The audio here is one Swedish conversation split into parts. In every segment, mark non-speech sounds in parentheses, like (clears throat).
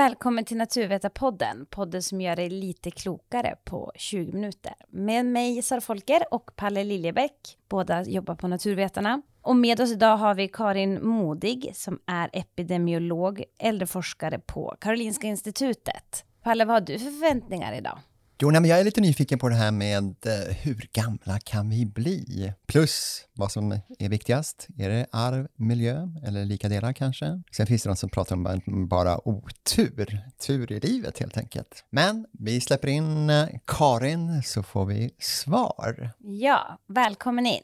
Välkommen till Naturvetarpodden, podden som gör dig lite klokare på 20 minuter. Med mig Sara Folker och Palle Liljebäck, båda jobbar på Naturvetarna. Och med oss idag har vi Karin Modig som är epidemiolog, äldreforskare på Karolinska Institutet. Palle, vad har du för förväntningar idag? Jo, nej, men jag är lite nyfiken på det här med eh, hur gamla kan vi bli? Plus vad som är viktigast. Är det arv, miljö eller lika delar kanske? Sen finns det de som pratar om bara otur, tur i livet helt enkelt. Men vi släpper in eh, Karin så får vi svar. Ja, välkommen in.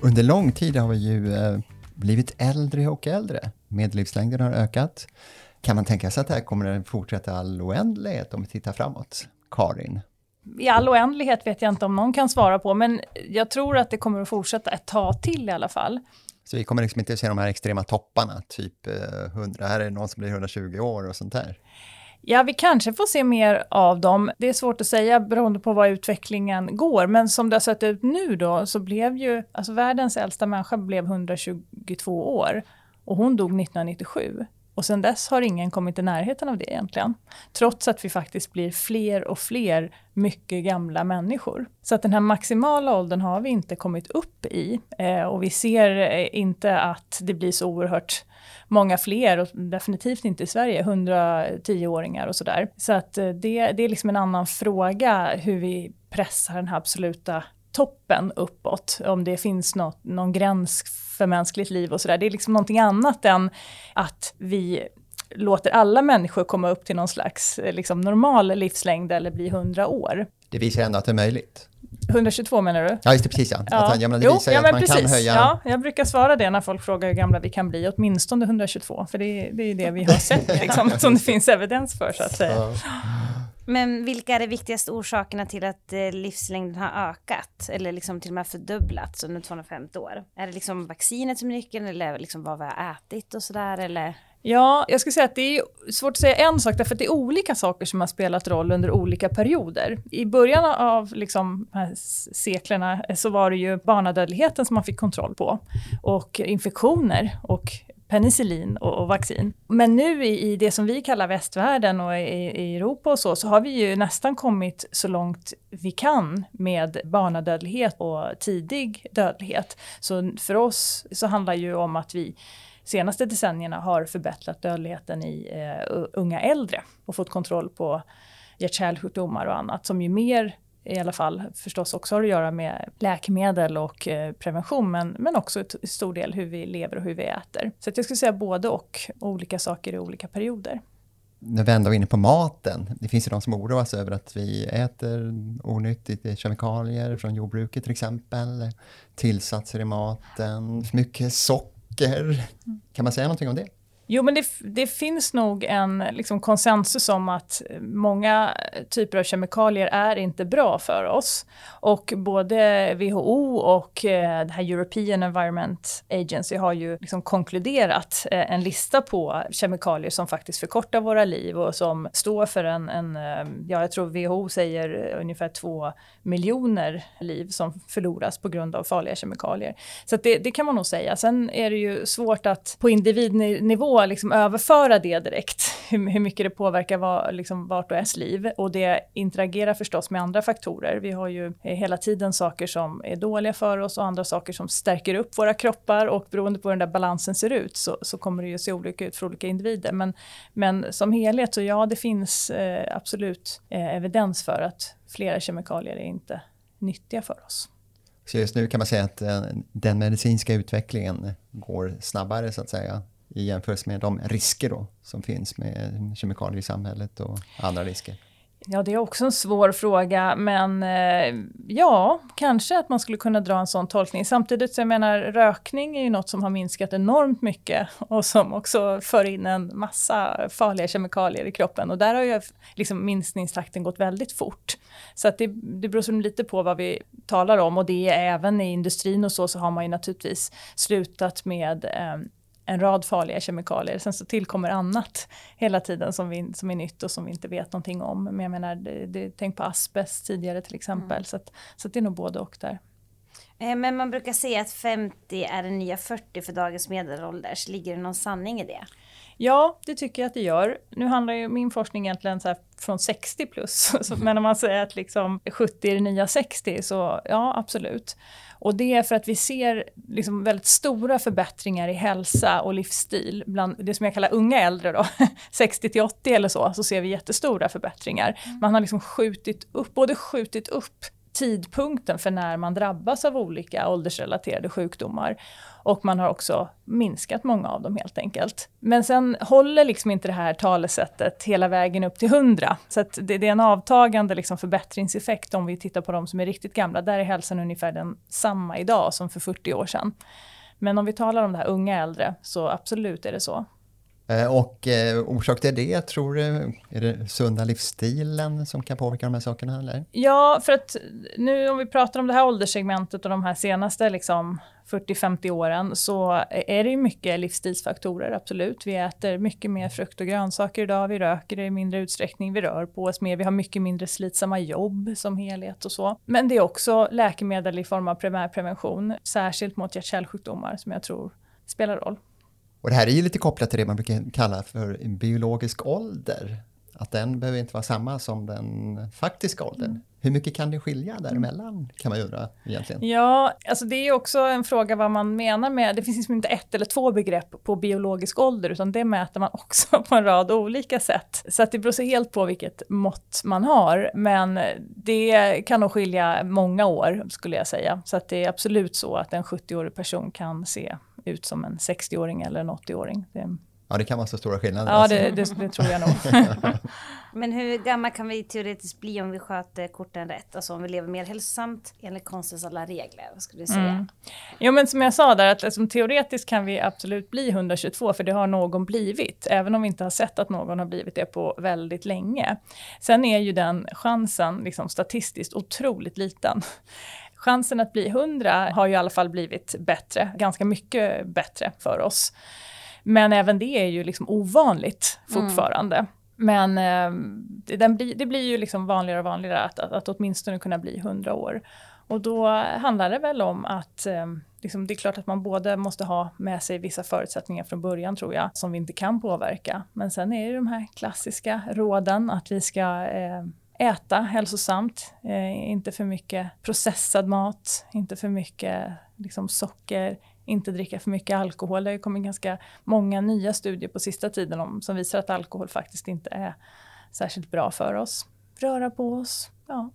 Under lång tid har vi ju eh, blivit äldre och äldre. Medellivslängden har ökat. Kan man tänka sig att det här kommer att fortsätta all oändlighet om vi tittar framåt? Karin? I all oändlighet vet jag inte om någon kan svara på, men jag tror att det kommer att fortsätta ett tag till i alla fall. Så vi kommer liksom inte att se de här extrema topparna, typ 100, eh, här är det någon som blir 120 år och sånt där? Ja, vi kanske får se mer av dem. Det är svårt att säga beroende på var utvecklingen går. Men som det har sett ut nu då, så blev ju, alltså världens äldsta människa blev 122 år. Och hon dog 1997. Och sen dess har ingen kommit i närheten av det egentligen. Trots att vi faktiskt blir fler och fler mycket gamla människor. Så att den här maximala åldern har vi inte kommit upp i. Eh, och vi ser eh, inte att det blir så oerhört många fler och definitivt inte i Sverige, 110-åringar och sådär. Så att eh, det, det är liksom en annan fråga hur vi pressar den här absoluta toppen uppåt, om det finns något, någon gräns för mänskligt liv och sådär. Det är liksom någonting annat än att vi låter alla människor komma upp till någon slags eh, liksom, normal livslängd eller bli 100 år. Det visar ändå att det är möjligt. 122 menar du? Ja, just det, precis ja. ja. Att han, ja men det visar jo, ja, att man precis. kan höja... Ja, jag brukar svara det när folk frågar hur gamla vi kan bli, åtminstone 122, för det, det är det vi har sett, (laughs) liksom, som det finns evidens för så att säga. Ja. Men vilka är de viktigaste orsakerna till att eh, livslängden har ökat, eller liksom till och med fördubblats under 250 år? Är det liksom vaccinet som är nyckeln, eller liksom vad vi har ätit och sådär, eller? Ja, jag skulle säga att det är svårt att säga en sak, därför att det är olika saker som har spelat roll under olika perioder. I början av liksom, seklerna eh, så var det ju barnadödligheten som man fick kontroll på, och infektioner och penicillin och, och, vaccin. Men nu i, i, det som vi kallar västvärlden och i, i, Europa och så, så har vi ju nästan kommit så långt vi kan med barnadödlighet och tidig dödlighet. Så för oss så handlar ju om att vi senaste decennierna har förbättrat dödligheten i eh, unga äldre och fått kontroll på hjärt-kärlsjukdomar och annat som ju mer i alla fall förstås också har att göra med läkemedel och eh, prevention men, men också till stor del hur vi lever och hur vi äter. Så jag skulle säga både och, olika saker i olika perioder. När vi ändå är inne på maten, det finns ju de som oroas över att vi äter onyttigt, kemikalier från jordbruket till exempel, tillsatser i maten, för mycket socker böcker. Kan man säga någonting om det? Jo, men det, det, finns nog en liksom, konsensus om att många typer av kemikalier är inte bra för oss. Och både WHO och eh, det här European Environment Agency har ju liksom konkluderat eh, en lista på kemikalier som faktiskt förkortar våra liv och som står för en, en eh, ja, jag tror WHO säger ungefär två miljoner liv som förloras på grund av farliga kemikalier. Så det, det kan man nog säga. Sen är det ju svårt att på individnivå liksom överföra det direkt, hur, hur mycket det påverkar var, liksom vart och ens liv. Och det interagerar förstås med andra faktorer. Vi har ju eh, hela tiden saker som är dåliga för oss och andra saker som stärker upp våra kroppar och beroende på hur den där balansen ser ut så, så kommer det ju se olika ut för olika individer. Men, men som helhet så ja, det finns eh, absolut eh, evidens för att flera kemikalier är inte nyttiga för oss. Så just nu kan man säga att eh, den medicinska utvecklingen går snabbare så att säga i jämförelse med de risker då, som finns med kemikalier i samhället och andra risker? Ja, det är också en svår fråga, men eh, ja, kanske att man skulle kunna dra en sån tolkning. Samtidigt så jag menar, rökning är ju något som har minskat enormt mycket och som också för in en massa farliga kemikalier i kroppen och där har ju liksom minskningstakten gått väldigt fort. Så att det, det beror lite på vad vi talar om och det är även i industrin och så, så har man ju naturligtvis slutat med eh, en rad farliga kemikalier. Sen så tillkommer annat hela tiden som, vi, som är nytt och som vi inte vet någonting om. Men jag menar, det, det, tänk på asbest tidigare till exempel. Mm. Så, att, så att det är nog både och där. Eh, men man brukar säga att 50 är den nya 40 för dagens medelålder. Så ligger det någon sanning i det? Ja, det tycker jag att det gör. Nu handlar ju min forskning egentligen så från 60 plus. (laughs) men om man säger att liksom 70 är det nya 60, så ja, absolut. Och det är för att vi ser liksom väldigt stora förbättringar i hälsa och livsstil bland det som jag kallar unga äldre då, (laughs) 60 till 80 eller så, så ser vi jättestora förbättringar. Mm. Man har liksom skjutit upp, både skjutit upp tidpunkten för när man drabbas av olika åldersrelaterade sjukdomar. Och man har också minskat många av dem helt enkelt. Men sen håller liksom inte det här talesättet hela vägen upp till 100. Så det, det, är en avtagande liksom förbättringseffekt om vi tittar på de som är riktigt gamla. Där är hälsan ungefär den samma idag som för 40 år sedan. Men om vi talar om det här unga äldre så absolut är det så. Eh, och eh, orsak till det, tror du, är det sunda livsstilen som kan påverka de här sakerna? Eller? Ja, för att nu om vi pratar om det här ålderssegmentet och de här senaste liksom, 40-50 åren så är det ju mycket livsstilsfaktorer, absolut. Vi äter mycket mer frukt och grönsaker idag, vi röker i mindre utsträckning, vi rör på oss mer, vi har mycket mindre slitsamma jobb som helhet och så. Men det är också läkemedel i form av primärprevention, särskilt mot hjärt-kärlsjukdomar som jag tror spelar roll. Och det här är ju lite kopplat till det man brukar kalla för en biologisk ålder. Att den behöver inte vara samma som den faktiska åldern. Mm. Hur mycket kan det skilja däremellan kan man undra egentligen? Ja, alltså det är också en fråga vad man menar med, det finns liksom inte ett eller två begrepp på biologisk ålder utan det mäter man (laughs) också på en rad olika sätt. Så att det beror så helt på vilket mått man har. Men det kan nog skilja många år skulle jag säga. Så att det är absolut så att en 70-årig person kan se ut som en 60-åring eller en 80-åring. Ja, det kan vara så stora skillnader. Ja, det, det, det tror jag nog. (laughs) Men hur gammal kan vi teoretiskt bli om vi sköter korten rätt? Alltså om vi lever mer hälsosamt enligt konstens alla regler? Vad skulle du säga? Mm. Jo, men som jag sa där, att liksom, teoretiskt kan vi absolut bli 122, för det har någon blivit, även om vi inte har sett att någon har blivit det på väldigt länge. Sen är ju den chansen liksom, statistiskt otroligt liten chansen att bli 100 har ju i alla fall blivit bättre, ganska mycket bättre för oss. Men även det är ju liksom ovanligt mm. fortfarande. Mm. Men eh, det, blir, det blir ju liksom vanligare och vanligare att, att, att åtminstone kunna bli 100 år. Och då handlar det väl om att eh, liksom, det är klart att man både måste ha med sig vissa förutsättningar från början tror jag, som vi inte kan påverka. Men sen är det de här klassiska råden att vi ska eh, äta hälsosamt, eh, inte för mycket processad mat, inte för mycket liksom, socker, inte dricka för mycket alkohol. Det har kommit ganska många nya studier på sista tiden om, som visar att alkohol faktiskt inte är särskilt bra för oss. Röra på oss, ja.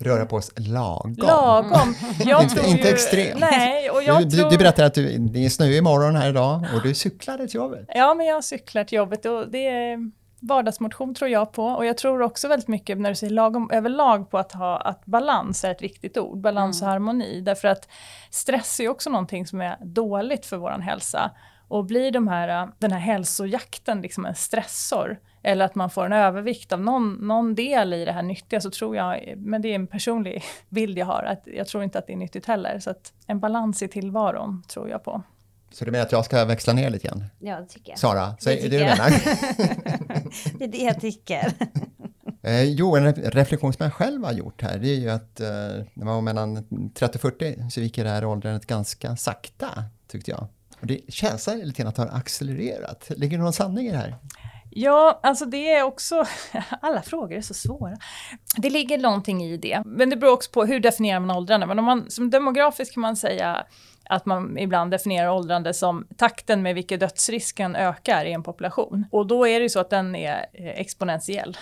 Röra på oss lagom. Lagom. Jag inte, inte extremt. Nej, och jag du, tror... du berättade att du, det är snö imorgon här idag och du cyklade till jobbet. Ja, men jag cyklar till jobbet och det är vardagsmotion tror jag på. Och jag tror också väldigt mycket när du säger lagom överlag på att ha att balans är ett viktigt ord. Balans mm. och harmoni. Därför att stress är också någonting som är dåligt för vår hälsa. Och blir de här, den här hälsojakten liksom en stressor eller att man får en övervikt av någon, någon del i det här nyttiga så tror jag, men det är en personlig (laughs) bild jag har, att jag tror inte att det är nyttigt heller. Så att en balans i tillvaron tror jag på. Så du menar att jag ska växla ner lite grann? Ja, det tycker jag. Sara, säg det, det du menar? (laughs) det är det jag tycker. (laughs) eh, jo, en reflektion som jag själv har gjort här, det är ju att eh, när man var mellan 30 och 40 så gick det här åldrandet ganska sakta, tyckte jag. Och det känns lite grann att det har accelererat. Ligger det någon sanning i det här? Ja, alltså det är också... (laughs) Alla frågor är så svåra. Det ligger någonting i det. Men det beror också på hur definierar man åldrande. Men om man, som demografisk kan man säga att man ibland definierar åldrande som takten med vilken dödsrisken ökar i en population. Och då är det ju så att den är eh, exponentiell.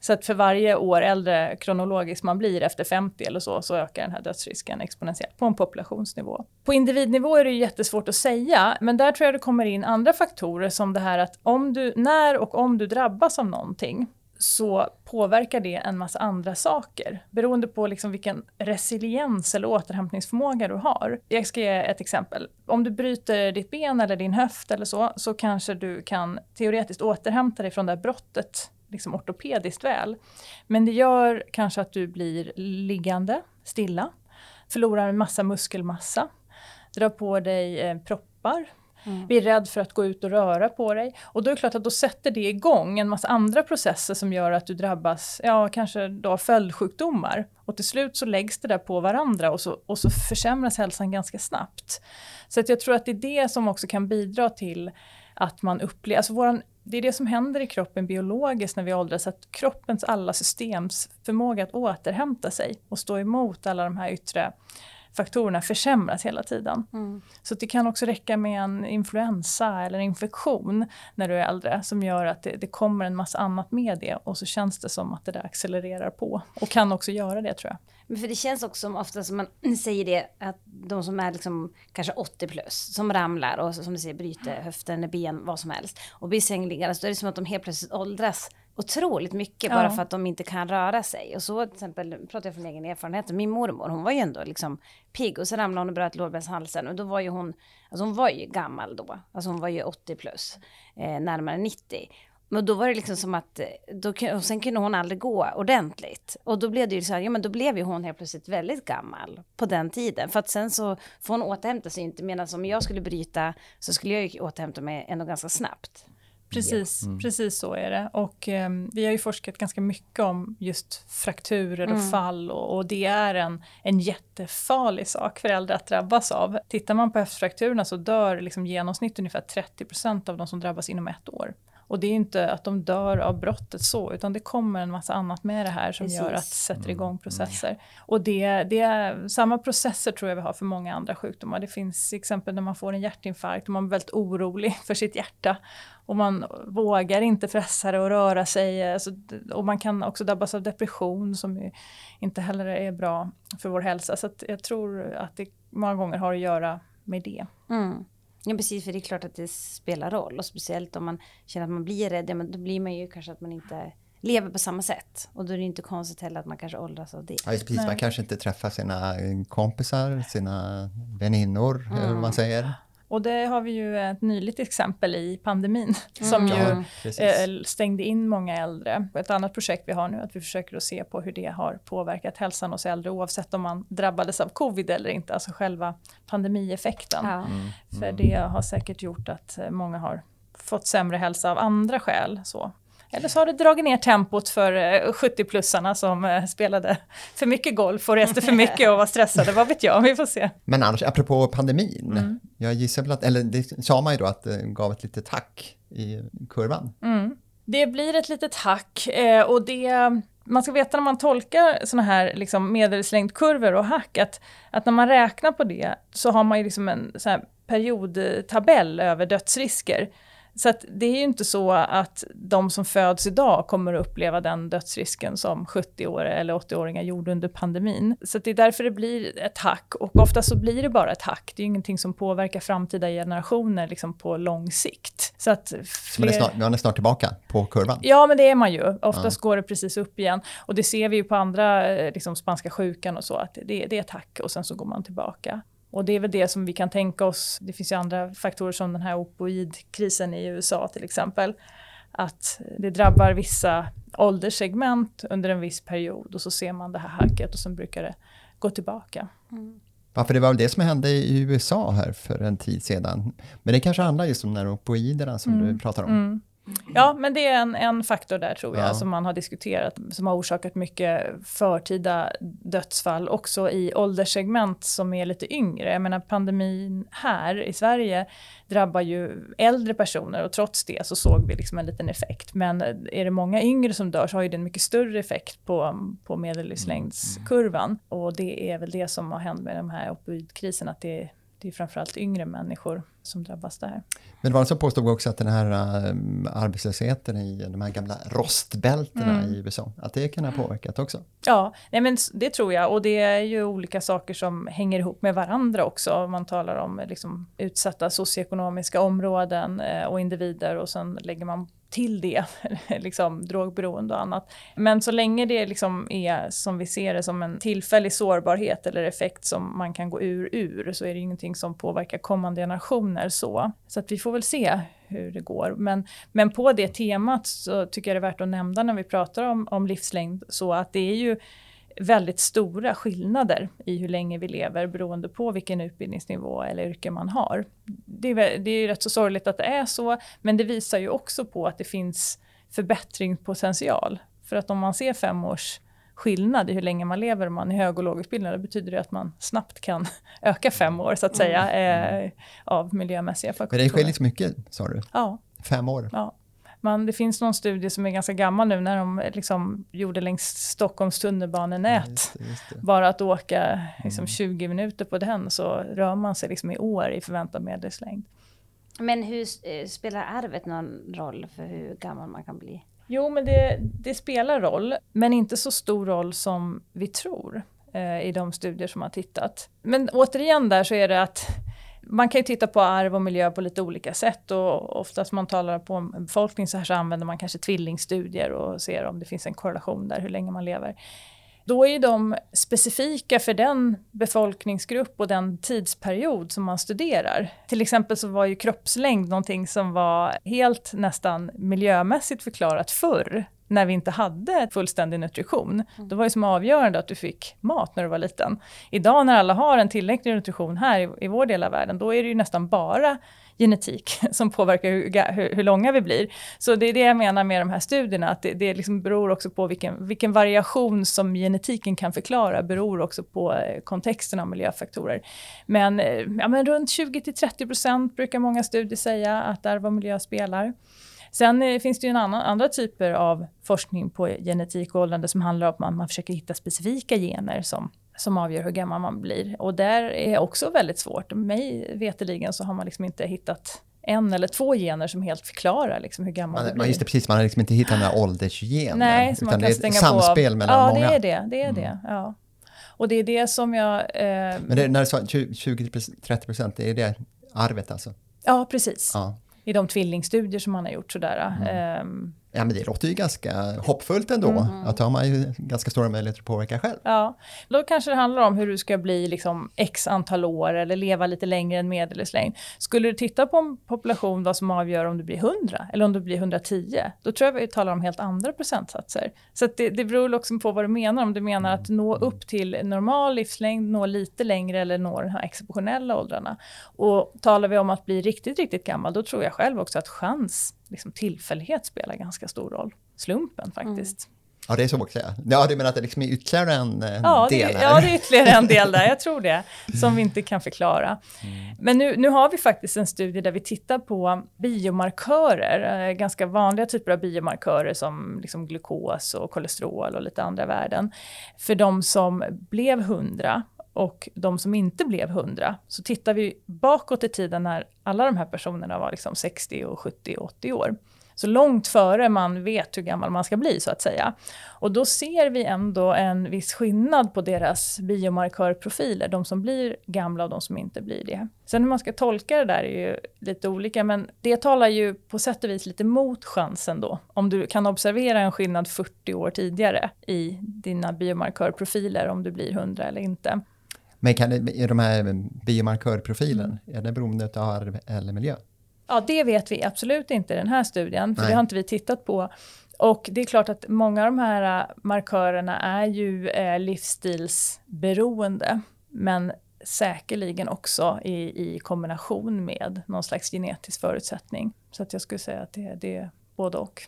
Så att för varje år äldre kronologiskt man blir efter 50 eller så, så ökar den här dödsrisken exponentiellt på en populationsnivå. På individnivå är det jättesvårt att säga, men där tror jag det kommer in andra faktorer som det här att om du, när och om du drabbas av någonting, så påverkar det en massa andra saker beroende på liksom vilken resiliens eller återhämtningsförmåga du har. Jag ska ge ett exempel. Om du bryter ditt ben eller din höft eller så, så kanske du kan teoretiskt återhämta dig från det här brottet liksom ortopediskt väl. Men det gör kanske att du blir liggande, stilla, förlorar en massa muskelmassa, drar på dig eh, proppar, Mm. Blir rädd för att gå ut och röra på dig. Och då är det klart att då sätter det igång en massa andra processer som gör att du drabbas, ja kanske då följdsjukdomar. Och till slut så läggs det där på varandra och så, och så försämras hälsan ganska snabbt. Så att jag tror att det är det som också kan bidra till att man upplever, alltså våran, det är det som händer i kroppen biologiskt när vi åldras, att kroppens alla systems förmåga att återhämta sig och stå emot alla de här yttre faktorerna försämras hela tiden. Mm. Så det kan också räcka med en influensa eller en infektion när du är äldre som gör att det, det, kommer en massa annat med det och så känns det som att det där accelererar på och kan också göra det tror jag. Men för det känns också som ofta som man (clears throat) säger det att de som är liksom kanske 80 plus som ramlar och som du säger bryter höften, ben, vad som helst och blir sängliggande så är det som att de helt plötsligt åldras otroligt mycket bara för att de inte kan röra sig. Och så till exempel, pratar jag från egen erfarenhet, min mormor hon var ju ändå liksom pigg och så ramlade hon och bröt lårbenshalsen och då var ju hon, alltså hon var ju gammal då, alltså hon var ju 80 plus, eh, närmare 90. Men då var det liksom som att, då, och sen kunde hon aldrig gå ordentligt. Och då blev det ju så här, ja men då blev ju hon helt plötsligt väldigt gammal på den tiden. För att sen så får hon återhämta sig inte, medan om jag skulle bryta så skulle jag ju återhämta mig ändå ganska snabbt. Precis, mm. precis så är det. Och eh, vi har ju forskat ganska mycket om just frakturer och mm. fall och, och, det är en, en jättefarlig sak för äldre att drabbas av. Tittar man på höftfrakturerna så dör liksom genomsnitt ungefär 30% av de som drabbas inom ett år. Och det är inte att de dör av brottet så, utan det kommer en massa annat med det här som Precis. gör att det sätter mm. igång processer. Mm. Och det, det är samma processer tror jag vi har för många andra sjukdomar. Det finns exempel när man får en hjärtinfarkt och man är väldigt orolig (laughs) för sitt hjärta. Och man vågar inte fressa det och röra sig. Alltså, och man kan också drabbas av depression som inte heller är bra för vår hälsa. Så jag tror att det många gånger har att göra med det. Mm. Ja precis, för det är klart att det spelar roll och speciellt om man känner att man blir rädd, ja, men då blir man ju kanske att man inte lever på samma sätt. Och då är det inte konstigt heller att man kanske åldras av det. Ja, precis, man kanske inte träffar sina kompisar, sina väninnor, mm. eller vad man säger. Och det har vi ju ett nyligt exempel i pandemin mm. som ju ja, eh, stängde in många äldre. Ett annat projekt vi har nu är att vi försöker att se på hur det har påverkat hälsan hos äldre oavsett om man drabbades av covid eller inte, alltså själva pandemieffekten. Ja. Mm. För mm. det har säkert gjort att eh, många har fått sämre hälsa av andra skäl. Så. Eller så har det dragit ner tempot för 70-plussarna eh, som eh, spelade för mycket golf och reste för mycket och var stressade, vad vet jag, vi får se. Men annars, apropå pandemin, mm. jag gissar väl att, eller det sa man ju då att det gav ett litet hack i kurvan. Mm. Det blir ett litet hack eh, och det man ska veta när man tolkar såna här liksom medelslängdkurvor och hack att, att när man räknar på det så har man ju liksom en periodtabell över dödsrisker. Så det är ju inte så att de som föds idag kommer att uppleva den dödsrisken som 70-åringar eller 80-åringar gjorde under pandemin. Så det är därför det blir ett hack och ofta så blir det bara ett hack. Det är ju ingenting som påverkar framtida generationer liksom på lång sikt. Så att fler... man, är snart, man är snart tillbaka på kurvan? Ja, men det är man ju. Oftast ja. går det precis upp igen. Och det ser vi ju på andra, eh, liksom spanska sjukan och så, att det, det är ett hack och sen så går man tillbaka. Och det är väl det som vi kan tänka oss. Det finns ju andra faktorer som den här opoidkrisen i USA till exempel. Att det drabbar vissa ålderssegment under en viss period och så ser man det här hacket och sen brukar det gå tillbaka. Mm. Ja, för det var väl det som hände i USA här för en tid sedan. Men det kanske handlar just om de här opoiderna som mm. du pratar om. Mm. Ja, men det är en, en faktor där tror jag ja. som man har diskuterat som har orsakat mycket förtida dödsfall också i ålderssegment som är lite yngre. Jag menar pandemin här i Sverige drabbar ju äldre personer och trots det så såg vi liksom en liten effekt. Men är det många yngre som dör så har ju det en mycket större effekt på, på medellivslängdskurvan. Och det är väl det som har hänt med de här opioidkrisen, att det det är framförallt yngre människor som drabbas där. Men det var som påstod också att den här äh, arbetslösheten i de här gamla rostbältena mm. i USA, att det kan ha påverkat också? Ja, nej men det tror jag. Och det är ju olika saker som hänger ihop med varandra också. Man talar om liksom, utsatta socioekonomiska områden äh, och individer och sen lägger man till det, (laughs) liksom drogberoende och annat. Men så länge det liksom är som vi ser det som en tillfällig sårbarhet eller effekt som man kan gå ur ur så är det ingenting som påverkar kommande generationer så. Så att vi får väl se hur det går. Men, men på det temat så tycker jag det är värt att nämna när vi pratar om, om livslängd så att det är ju väldigt stora skillnader i hur länge vi lever beroende på vilken utbildningsnivå eller yrke man har. Det är, det är rätt så sorgligt att det är så, men det visar ju också på att det finns förbättringspotential. För att om man ser fem års skillnad i hur länge man lever om man är hög och lågutbildad, då betyder det att man snabbt kan (laughs) öka fem år så att säga mm. eh, av miljömässiga faktorer. Men det skiljer så mycket sa du? Ja. Fem år? Ja. Man, det finns någon studie som är ganska gammal nu när de liksom gjorde längs Stockholms tunnelbanenät. Ja, just det, just det. Bara att åka liksom, mm. 20 minuter på den så rör man sig liksom i år i förväntad medellivslängd. Men hur eh, spelar arvet någon roll för hur gammal man kan bli? Jo, men det, det spelar roll, men inte så stor roll som vi tror eh, i de studier som har tittat. Men återigen där så är det att man kan ju titta på arv och miljö på lite olika sätt och oftast man talar på en befolkning så här så använder man kanske tvillingstudier och ser om det finns en korrelation där hur länge man lever. Då är de specifika för den befolkningsgrupp och den tidsperiod som man studerar. Till exempel så var ju kroppslängd någonting som var helt nästan miljömässigt förklarat förr när vi inte hade fullständig nutrition. Mm. Då var det som avgörande att du fick mat när du var liten. Idag när alla har en tillräcklig nutrition här i, i vår del av världen, då är det ju nästan bara genetik (laughs) som påverkar hur, hur, hur, långa vi blir. Så det är det jag menar med de här studierna, att det, det liksom beror också på vilken, vilken variation som genetiken kan förklara, beror också på eh, kontexten av miljöfaktorer. Men, eh, ja, men runt 20-30% brukar många studier säga att arv och miljö spelar. Sen eh, finns det ju en annan, andra typer av forskning på genetik och åldrande som handlar om att man, man försöker hitta specifika gener som som avgör hur gammal man blir. Och där är också väldigt svårt. Mig veteligen så har man liksom inte hittat en eller två gener som helt förklarar liksom hur gammal man, du blir. Man, just det, precis, man har liksom inte hittat den här åldersgenen. Nej, utan det är ett samspel på. mellan ja, många. Ja, det är det. det, är mm. det ja. Och det är det som jag... Eh, Men det, när du sa 20-30 procent, det är det arvet alltså? Ja, precis. Ja. I de tvillingstudier som man har gjort sådär. Mm. Um, Ja, men det låter ju ganska hoppfullt ändå. Mm. Att har man ju ganska stora möjligheter att påverka själv. Ja, då kanske det handlar om hur du ska bli liksom x antal år eller leva lite längre än medellivslängd. Skulle du titta på en population vad som avgör om du blir 100 eller om du blir 110, då tror jag vi talar om helt andra procentsatser. Så det, det beror också på vad du menar. Om du menar att nå upp till normal livslängd, nå lite längre eller nå de här exceptionella åldrarna. Och talar vi om att bli riktigt, riktigt gammal, då tror jag själv också att chans liksom tillfällighet spelar ganska stor roll. Slumpen faktiskt. Mm. Ja, det är så också. Ja, du menar att det liksom är ytterligare en eh, ja, del? Det, ja, det är ytterligare en del där. Jag tror det. Som vi inte kan förklara. Mm. Men nu, nu har vi faktiskt en studie där vi tittar på biomarkörer. Eh, ganska vanliga typer av biomarkörer som liksom glukos och kolesterol och lite andra värden. För de som blev 100 och de som inte blev 100. Så tittar vi bakåt i tiden när alla de här personerna var liksom 60, och 70 och 80 år. Så långt före man vet hur gammal man ska bli så att säga. Och då ser vi ändå en viss skillnad på deras biomarkörprofiler, de som blir gamla och de som inte blir det. Sen hur man ska tolka det där är ju lite olika, men det talar ju på sätt och vis lite mot chansen då. Om du kan observera en skillnad 40 år tidigare i dina biomarkörprofiler, om du blir 100 eller inte. Men kan är de här biomarkörprofilen, mm. är det beroende av arv eller miljö? Ja, det vet vi absolut inte i den här studien, för Nej. det har inte vi tittat på. Och det är klart att många av de här äh, markörerna är ju eh, livsstilsberoende, men säkerligen också i, i kombination med någon slags genetisk förutsättning. Så att jag skulle säga att det, det är både och.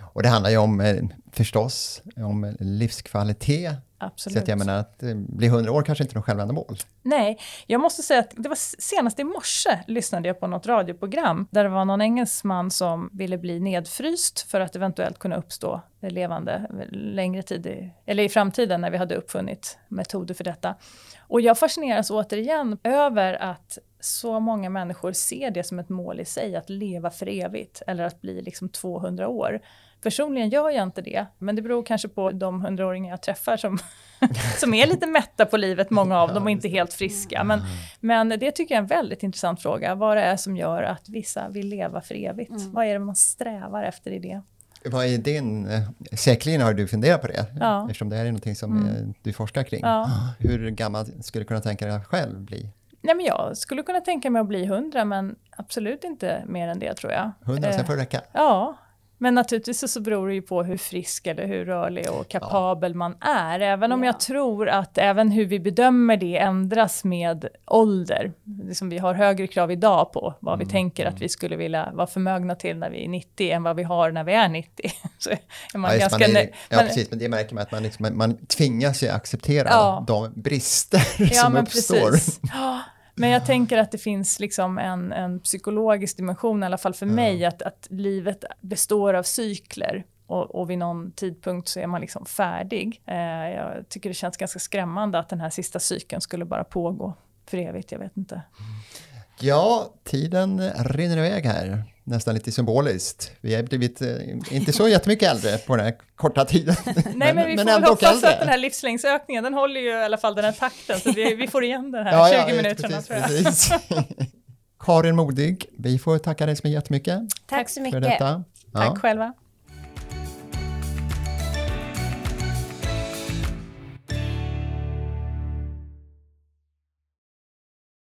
Och det handlar ju om, eh, förstås, om livskvalitet. Absolut. Så att jag menar att eh, bli 100 år kanske inte är något självändamål. Nej, jag måste säga att det var senast i morse lyssnade jag på något radioprogram där det var någon engelsman som ville bli nedfryst för att eventuellt kunna uppstå levande längre tid, i, eller i framtiden när vi hade uppfunnit metoder för detta. Och jag fascineras återigen över att så många människor ser det som ett mål i sig, att leva för evigt eller att bli liksom 200 år. Personligen gör jag inte det, men det beror kanske på de hundraåringar jag träffar som, (laughs) (laughs) som är lite mätta på livet, många av dem, och inte helt friska. Men, men det tycker jag är en väldigt intressant fråga, vad det är som gör att vissa vill leva för evigt. Mm. Vad är det man strävar efter i det? Vad är din, eh, säkerligen har du funderat på det, ja. eftersom det här är något som mm. du forskar kring. Ja. Hur gammal skulle du kunna tänka dig själv bli? Nej, men jag skulle kunna tänka mig att bli 100 men absolut inte mer än det tror jag. 100, sen får det räcka? Ja, Men naturligtvis så beror det ju på hur frisk eller hur rörlig och kapabel ja. man är. Även om ja. jag tror att även hur vi bedömer det ändras med ålder. Liksom vi har högre krav idag på vad mm. vi tänker att vi skulle vilja vara förmögna till när vi är 90 än vad vi har när vi är 90. (laughs) så är man ja, ganska man är, ja, precis, men det märker man att man, liksom, man tvingas ju acceptera de brister (laughs) som uppstår. Precis. (laughs) Men jag tänker att det finns liksom en, en psykologisk dimension, i alla fall för mm. mig, att, att livet består av cykler. Och, och vid någon tidpunkt så är man liksom färdig. Eh, jag tycker det känns ganska skrämmande att den här sista cykeln skulle bara pågå för evigt, jag vet inte. Ja, tiden rinner iväg här nästan lite symboliskt. Vi har blivit eh, inte så jättemycket äldre på den här korta tiden. (laughs) Nej, men, vi får väl hoppas äldre. att den här livslängdsökningen, den håller ju i alla fall den här takten, så vi, vi får igen den här ja, 20 ja, minuterna precis, tror jag. Precis. (laughs) Karin Modig, vi får tacka dig så jättemycket. Tack så mycket. För detta. Tack själva.